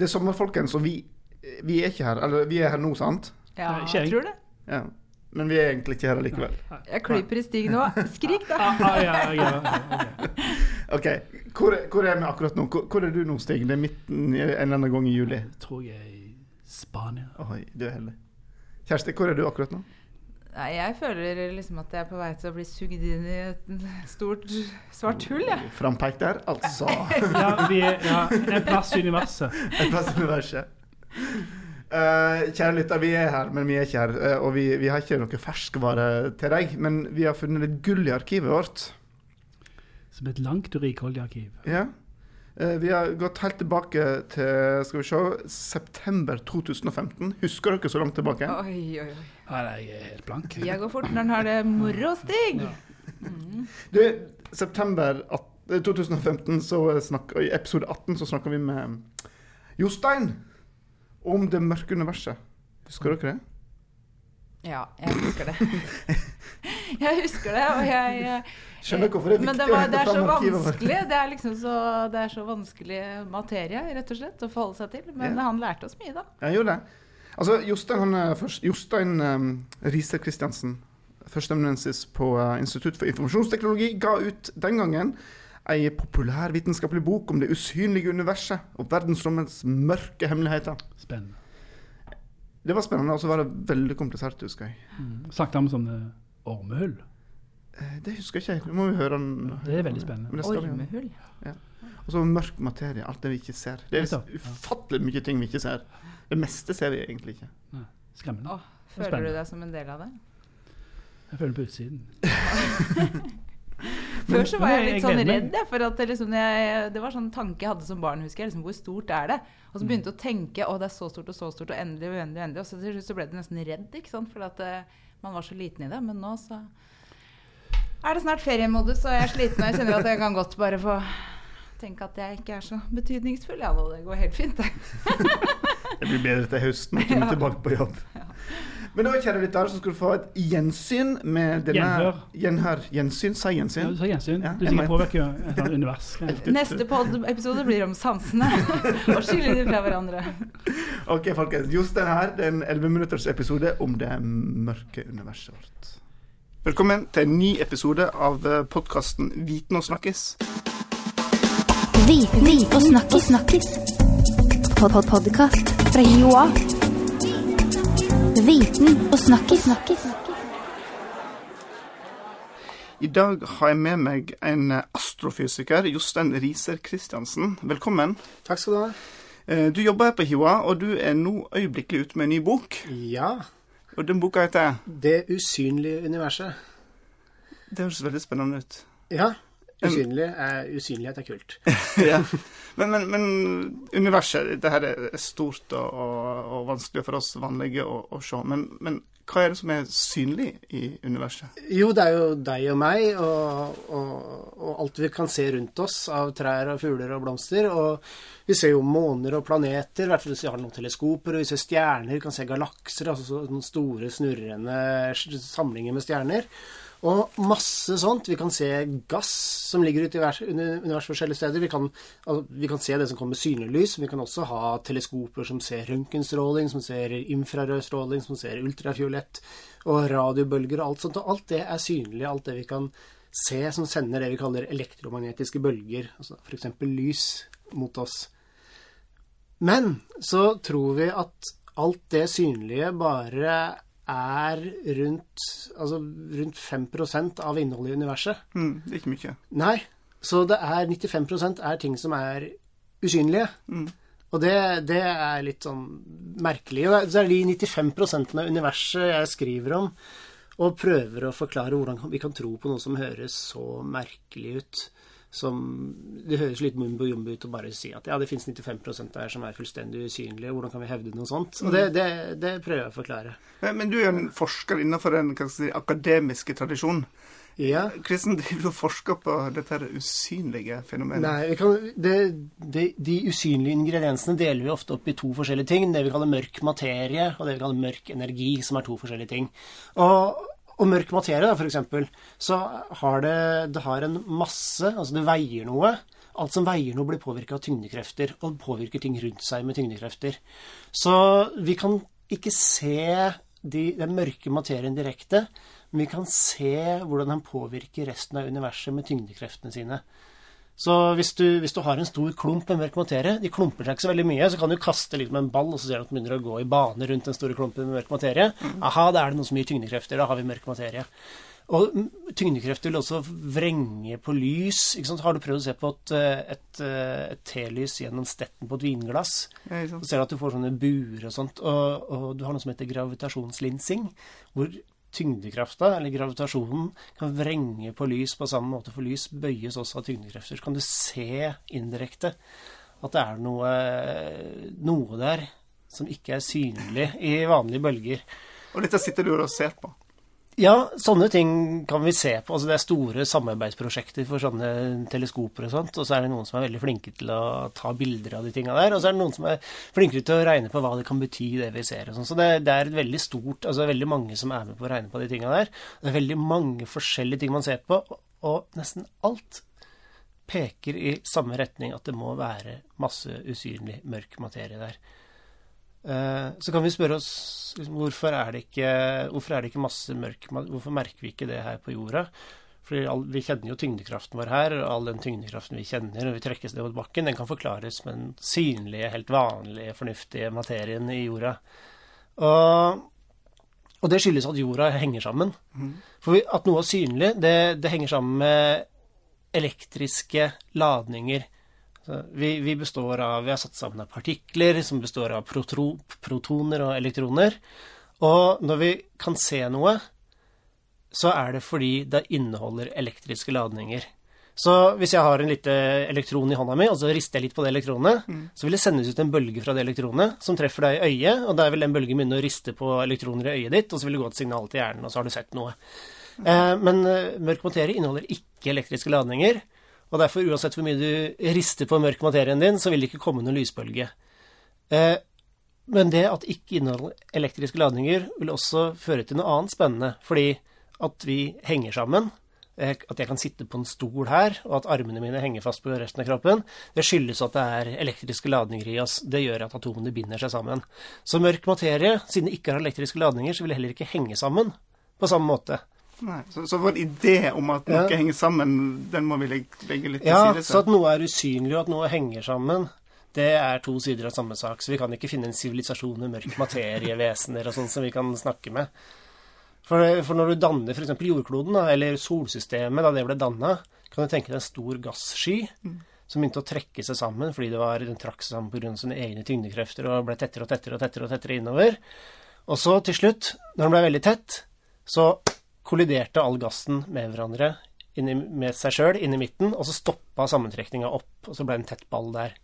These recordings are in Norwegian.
Det er sommer, folkens, og vi, vi er ikke her. Eller vi er her nå, sant? Ja, jeg. tror det. Ja. Men vi er egentlig ikke her likevel. Jeg klyper i stig nå. Skrik, da. Ah, ah, ja, ja, ok. Hvor, hvor er vi akkurat nå? Hvor, hvor er du nå, Stig? Det er midten en eller annen gang i juli. Jeg tror jeg er i Spania. Oi, du er heldig. Kjersti, hvor er du akkurat nå? Nei, jeg føler liksom at jeg er på vei til å bli sugd inn i et stort, svart hull, jeg. Frampeik der, altså. Ja, vi er ja, en plass i universet. Et plass i universet. Uh, kjære lytter, vi er her, men vi er ikke her. Uh, og vi, vi har ikke noe ferskvare til deg. Men vi har funnet litt gull i arkivet vårt. Som et langt og rikholdig arkiv. Ja. Eh, vi har gått helt tilbake til skal vi se, september 2015. Husker dere så langt tilbake? Oi, oi, oi. Her er jeg er helt blank. Tida går fort når en har det moro, Stig. Ja. Du, september eh, 2015, så snakk, i episode 18, så snakka vi med Jostein om det mørke universet. Husker dere det? Ja, jeg husker det. Jeg husker det, og jeg jeg- Skjønner hvorfor det er Men viktig det, å var, det er så vanskelig. Det er liksom så, det er så vanskelig materie, rett og slett, å forholde seg til. Men Ja. han lærte oss mye, da. Ja, jeg gjorde det. Altså, Jostein, han er først, Jostein um, Riise Christiansen, førsteamanuensis på uh, Institutt for informasjonsteknologi, ga ut den gangen ei populærvitenskapelig bok om det usynlige universet og verdensrommets mørke hemmeligheter. Spennende. Det var spennende, og så var det veldig komplisert, husker jeg. Mm. Snakket om sånne ormehull. Eh, Det husker jeg ikke. Nå må vi høre den. Det er veldig spennende. Ormehull? det. Ormehull. Og så mørk materie, alt det vi ikke ser. Det er ufattelig mye ting vi ikke ser. Det meste ser vi egentlig ikke. Skremmende. Åh, føler spennende. du deg som en del av det? Jeg føler på utsiden. Før så var jeg litt sånn redd, for at det, liksom, jeg, det var sånn tanke jeg hadde som barn, husker jeg. Liksom, hvor stort er det? Og så begynte jeg å tenke å det er så stort og så stort og endelig og uendelig og uendelig. Og så til slutt så ble du nesten redd, ikke sant? For at eh, man var så liten i det. Men nå så er det snart feriemodus, og jeg er sliten og jeg kjenner at jeg kan godt bare få tenke at jeg ikke er så betydningsfull. Ja, nå, det går helt fint, det. Det blir bedre til høsten når kommer Ja. tilbake på jobb. Men da, kjære lytter, så skal du få et gjensyn med denne Gjenhør. Gjenhør. Gjensyn, si Ja, du sa gjensyn. Ja, Du sikkert påvirker jo et annet univers. Neste pod-episode blir om sansene. og skille dem fra hverandre. Ok, folkens. Jostein her. Det er en 11 minutters episode om det mørke universet vårt. Velkommen til en ny episode av podkasten Viten og snakkes. Viten og snakkes. Pod -pod Podkast fra Joa. Viten og snakkis. I dag har jeg med meg en astrofysiker, Jostein Riiser Christiansen. Velkommen. Takk skal du ha. Eh, Du jobber her på HiOA, og du er nå øyeblikkelig ute med en ny bok. Ja, Og den boka heter Det usynlige universet. Det høres veldig spennende ut. Ja, usynlig er, usynlighet er kult. ja. men, men, men universet, det her er stort og, og, og vanskelig for oss vanlige å, å se. Men, men hva er det som er synlig i universet? Jo, det er jo deg og meg, og, og, alt vi kan se rundt oss av trær og fugler og blomster. Og vi ser jo måner og planeter, i hvert fall hvis vi har noen teleskoper, og vi ser stjerner, vi kan se galakser, altså sånne store, snurrende samlinger med stjerner. Og masse sånt. Vi kan se gass som ligger ute i vers- forskjellige steder. Vi kan, altså, vi kan se det som kommer med synlig lys. Vi kan også ha teleskoper som ser røntgenstråling, som ser infrarød stråling, som ser ultrafiolett, og radiobølger og alt sånt. Og alt det er synlig. Alt det vi kan se som sender det vi kaller elektromagnetiske bølger, altså f.eks. lys, mot oss. Men så tror vi at alt det synlige bare er rundt, altså rundt 5% av innholdet i universet. Mm, ikke mye. Nei. Så det er 95% er ting som er usynlige. Mm. Og det, det er litt sånn merkelig. Og så er det de 95% av universet jeg skriver om, og prøver å forklare hvordan vi kan tro på noe som høres så merkelig ut. Som Det høres litt mumbo jumbo ut å bare si at ja, det fins 95% der som er fullstendig usynlige. Hvordan kan vi hevde noe sånt? Og det, det, det prøver jeg å forklare. Men, men du er en forsker innenfor den si, akademiske tradisjonen. Ja. Kristen, driver du og forsker på dette her usynlige fenomenet? Nei, vi kan, det, det, De usynlige ingrediensene deler vi ofte opp i to forskjellige ting. Det vi kaller mørk materie, og det vi kaller mørk energi, som er to forskjellige ting. Og, og mørk materie, da, eksempel, så har det, det har en masse Altså det veier noe, Alt som veier noe, blir påvirka av tyngdekrefter, og påvirker ting rundt seg med tyngdekrefter. Så vi kan ikke se de, den mørke materien direkte, men vi kan se hvordan den påvirker resten av universet med tyngdekreftene sine. Så hvis du, hvis du har en stor klump med mørk materie, de klumper seg ikke så veldig mye, så kan du kaste liksom en ball, og så ser du at den begynner å gå i bane rundt den store klumpen med mørk materie. Aha, da er det noe som gir tyngdekrefter, da har vi mørk materie. Og mm, tyngdekrefter vil også vrenge på lys. Har du prøvd å se på et, et, et telys gjennom stetten på et vinglass? Ja. Så ser du at du får sånne buer og sånt, og, og du har noe som heter gravitasjonslinsing, hvor tyngdekrafta, eller gravitasjonen, kan vrenge på lys på samme måte, for lys bøyes også av tyngdekrefter. Så kan du se indirekte at det er noe, noe der som ikke er synlig i vanlige bølger. Og dette sitter du og ser på. Ja, sånne ting kan vi se på. Altså, det er store samarbeidsprosjekter for sånne teleskoper og sånt. Og så er det noen som er veldig flinke til å ta bilder av de tinga der. Og så er det noen som er flinkere til å regne på hva det kan bety, det vi ser og sånn. Så det, det er veldig stort Altså det er veldig mange som er med på å regne på de tinga der. Det er veldig mange forskjellige ting man ser på, og nesten alt peker i samme retning at det må være masse usynlig mørk materie der. Eh, Så kan vi spørre oss liksom, hvorfor, er det ikke, hvorfor er det ikke masse mørk Hvorfor merker vi ikke det her på jorda? Fordi all, Vi kjenner jo tyngdekraften vår her, og all den tyngdekraften vi kjenner når vi trekkes ned mot bakken, den kan forklares med den synlige, helt vanlige, fornuftige materien i jorda. Og, og det skyldes at jorda henger sammen. For vi, at noe er synlig, det, det henger sammen med elektriske ladninger. Vi, vi består av Vi har satt sammen av partikler som består av protro, protoner og elektroner. Og når vi kan se noe, så er det fordi det inneholder elektriske ladninger. Så hvis jeg har en lite elektron i hånda mi, og så rister jeg litt på det elektronet, så vil det sendes ut en bølge fra det elektronet som treffer deg i øyet, og der vil den bølgen begynne å riste på elektroner i øyet ditt, og så vil det gå et signal til hjernen, og så har du sett noe. Eh, men eh, mørk materie inneholder ikke elektriske ladninger, og derfor, uansett hvor mye du rister på mørk materien din, så vil det ikke komme noen lysbølge. Eh, men det at ikke inneholder elektriske ladninger, vil også føre til noe annet spennende, fordi at vi henger sammen, eh, at jeg kan sitte på en stol her, og at armene mine henger fast på resten av kroppen, det skyldes at det er elektriske ladninger i oss. Det gjør at atomene binder seg sammen. Så mørk materie, siden det ikke har elektriske ladninger, så vil det heller ikke henge sammen på samme måte. Nei, så, så vår idé om at noe Ja. henger sammen, den må vi legge, legge litt til Ja, side. så at noe er usynlig, og at noe henger sammen, det er to sider av samme sak. Så vi kan ikke finne en sivilisasjon med mørk materievesener og sånn som vi kan snakke med. For, for når du danner f.eks. jordkloden, da, eller solsystemet da det ble danna, kan du tenke deg en stor gassky som begynte å trekke seg sammen fordi det var, den trakk seg sammen pga. sine egne tyngdekrefter og ble tettere og tettere og tettere og tettere innover. Og så til slutt, når den ble veldig tett, så kolliderte all gassen med hverandre inni, med seg sjøl inni midten, og så stoppa sammentrekninga opp, og så ble det en tett ball der.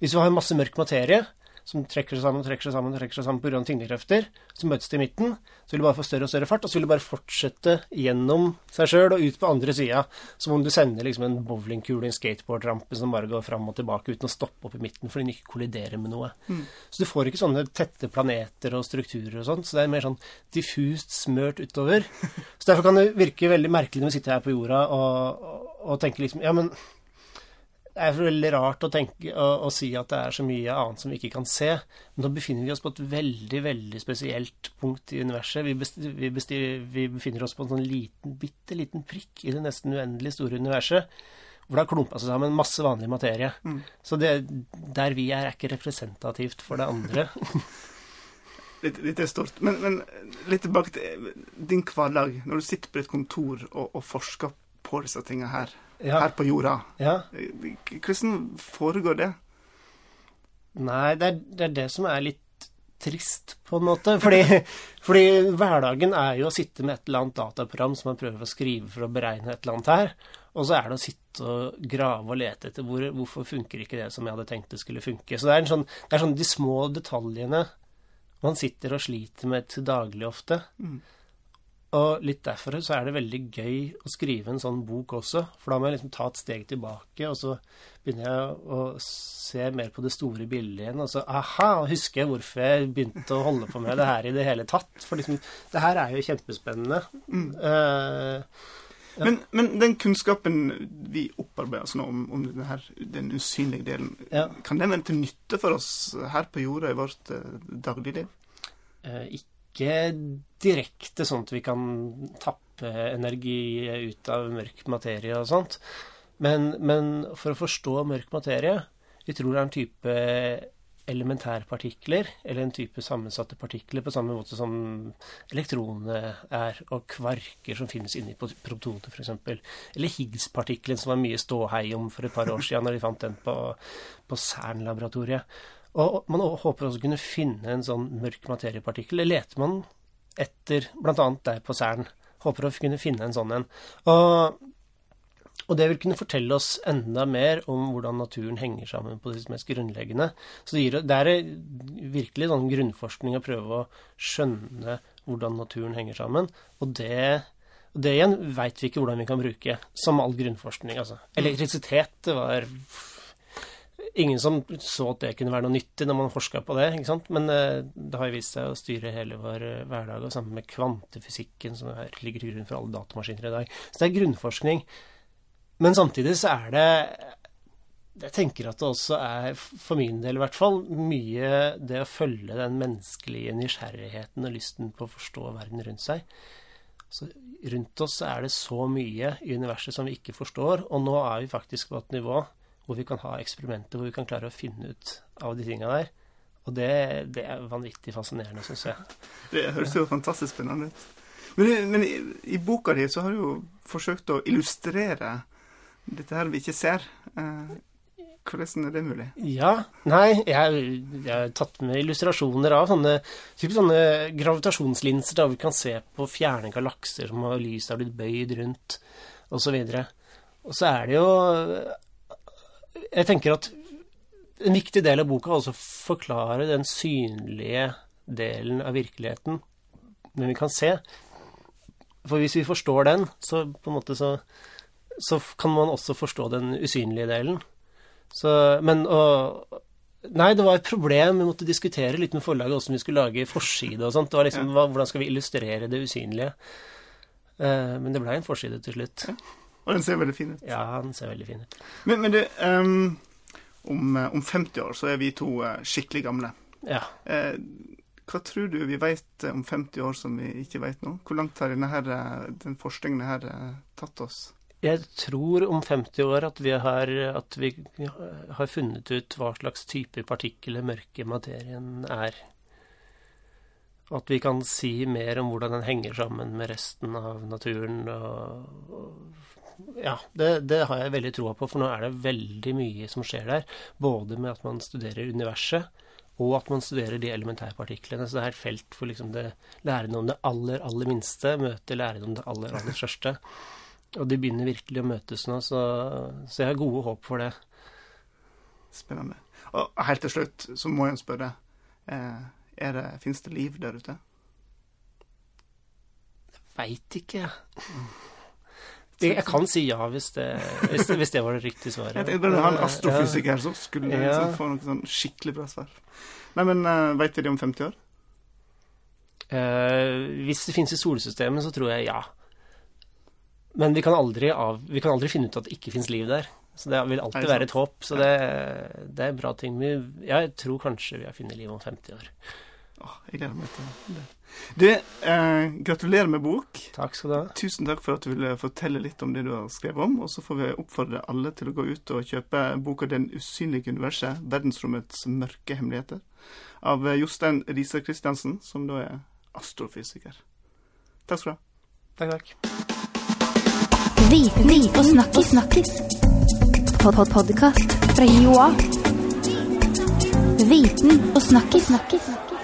Hvis du har masse mørk materie som trekker seg sammen trekker seg sammen trekker seg sammen pga. tyngdekrefter, så møtes de i midten, så vil du bare få større og større fart, og så vil du bare fortsette gjennom seg sjøl og ut på andre sida, som om du sender liksom en bowlingkule i en skateboardrampe som bare går fram og tilbake uten å stoppe opp i midten fordi den ikke kolliderer med noe. Så du får ikke sånne tette planeter og strukturer og sånt, så det er mer sånn diffust smørt utover. Så derfor kan det virke veldig merkelig når vi sitter her på jorda og, og, og tenker liksom Ja, men det er veldig rart å, tenke, å, å si at det er så mye annet som vi ikke kan se. Men nå befinner vi oss på et veldig veldig spesielt punkt i universet. Vi, best, vi, besti, vi befinner oss på en sånn liten, bitte liten prikk i det nesten uendelig store universet. Hvor det har klumpa seg sammen masse vanlig materie. Så det, der vi er, er ikke representativt for det andre. Litt, litt er stort. Men, men litt tilbake til din hverdag. Når du sitter på ditt kontor og, og forsker på disse tingene her, Ja. her på jorda. ja. Hvordan foregår det? Nei, det er, det er det som er litt trist, på en måte. Fordi, fordi hverdagen er jo å sitte med et eller annet dataprogram som man prøver å skrive for å beregne et eller annet her. Og så er det å sitte og grave og lete etter hvor, hvorfor funker ikke det som jeg hadde tenkt det skulle funke. Så det er, en sånn, det er sånn de små detaljene man sitter og sliter med til daglig ofte. Og litt derfor så er det veldig gøy å skrive en sånn bok også. For da må jeg liksom ta et steg tilbake, og så begynner jeg å se mer på det store bildet igjen. Og så aha, husker jeg hvorfor jeg begynte å holde på med det her i det hele tatt. For liksom, det her er jo kjempespennende. Eh, Ja. Men, men den kunnskapen vi opparbeider oss nå om, om den, her, den usynlige delen, Ja. kan den være til nytte for oss her på jorda i vårt uh, dagligliv? Uh, ikke direkte sånn at vi kan tappe energi ut av mørk materie og sånt. Men, men for å forstå mørk materie Vi tror det er en type elementærpartikler, eller en type sammensatte partikler, på samme måte som elektronene er, og kvarker som finnes inni pro- protoner, f.eks. Eller Higgs-partikkelen, som var mye ståhei om for et par år siden, når de fant den på, på CERN-laboratoriet. Og man håper også å kunne finne en sånn mørk materiepartikkel. Det leter man etter, bl.a. der på CERN. Håper å kunne finne en sånn en. Og, og det vil kunne fortelle oss enda mer om hvordan naturen henger sammen på det mest grunnleggende. Så det, gir, det er virkelig sånn grunnforskning å prøve å skjønne hvordan naturen henger sammen. Og det, og det igjen veit vi ikke hvordan vi kan bruke, som all grunnforskning. Altså. Elektrisitet det var ingen som så at det kunne være noe nyttig når man forska på det. ikke sant? Men eh, det har jo vist seg å styre hele vår eh, hverdag, og sammen med kvantefysikken, som er, ligger til grunn for alle datamaskiner i dag. Så det er grunnforskning. Men samtidig så er det Jeg tenker at det også er, for min del i hvert fall, mye det å følge den menneskelige nysgjerrigheten og lysten på å forstå verden rundt seg. Så rundt oss er det så mye i universet som vi ikke forstår, og nå er vi faktisk på et nivå hvor vi kan ha eksperimenter hvor vi kan klare å finne ut av de tinga der. Og det, det er vanvittig fascinerende, syns jeg. Det høres jo fantastisk spennende ut. Men, men i, i boka di så har du jo forsøkt å illustrere dette her vi ikke ser. Eh, hvordan er det mulig? Ja. Nei, jeg, jeg har tatt med illustrasjoner av sånne, sånne gravitasjonslinser der vi kan se på fjerne galakser som har lyset har blitt bøyd rundt, osv. Og så er det jo Jeg tenker at en viktig del av boka er også å forklare den synlige delen av virkeligheten, men vi kan se. For hvis vi forstår den, så på en måte så, så kan man også forstå den usynlige delen. Så, men å Nei, det var et problem. Vi måtte diskutere litt med forlaget hvordan vi skulle lage forside og sånt. Det var liksom, Hvordan skal vi illustrere det usynlige? Eh, men det ble en forside til slutt. Og den ser veldig fin ut. Ja, den ser veldig fin ut. Men, men du, um, om, eh, om 50 år så er vi to eh, skikkelig gamle. Ja. Eh, hva tror du vi vet om 50 år som vi ikke vet nå? Hvor langt har denne her, eh, den forskningen her eh, tatt oss? Jeg tror om 50 år at vi har, at vi har funnet ut hva slags type partikkel den mørke materien er. At vi kan si mer om hvordan den henger sammen med resten av naturen. Og, og ja, det, det har jeg veldig troa på, for nå er det veldig mye som skjer der. Både med at man studerer universet, og at man studerer de elementærpartiklene. Så det er et felt for liksom det, lærerne om det aller, aller minste møter lærende om det aller, aller største. Og de begynner virkelig å møtes nå, så, så jeg har gode håp for det. Spennende. Og helt til slutt så må jeg spørre. Eh, er det, Fins det liv der ute? Jeg Veit ikke, jeg. Jeg kan si ja hvis det, hvis det, hvis det var det riktige svaret. Jeg tenkte bare ha en astrofysiker som skulle liksom få noe sånn skikkelig bra svar. Nei, men uh, veit vi det om 50 år? Uh, hvis det finnes i solsystemet, så tror jeg ja. Men vi kan aldri, av, vi kan aldri finne ut at det ikke finnes liv der. Så det vil alltid det være et håp. Så det, det er bra ting. Jeg tror kanskje vi har funnet liv om 50 år. Åh, jeg gleder meg til det. Du, eh, gratulerer med bok. Takk skal du ha. Tusen takk for at du ville fortelle litt om det du har skrevet om. Og så får vi oppfordre alle til å gå ut og kjøpe boka 'Den usynlige universet verdensrommets mørke hemmeligheter' av Jostein Riise Christiansen, som da er astrofysiker. Takk skal du ha. Takk, takk. Viten og snakkis. snakkis. Pod -pod Podkast fra Joa. Viten og snakkis. snakkis.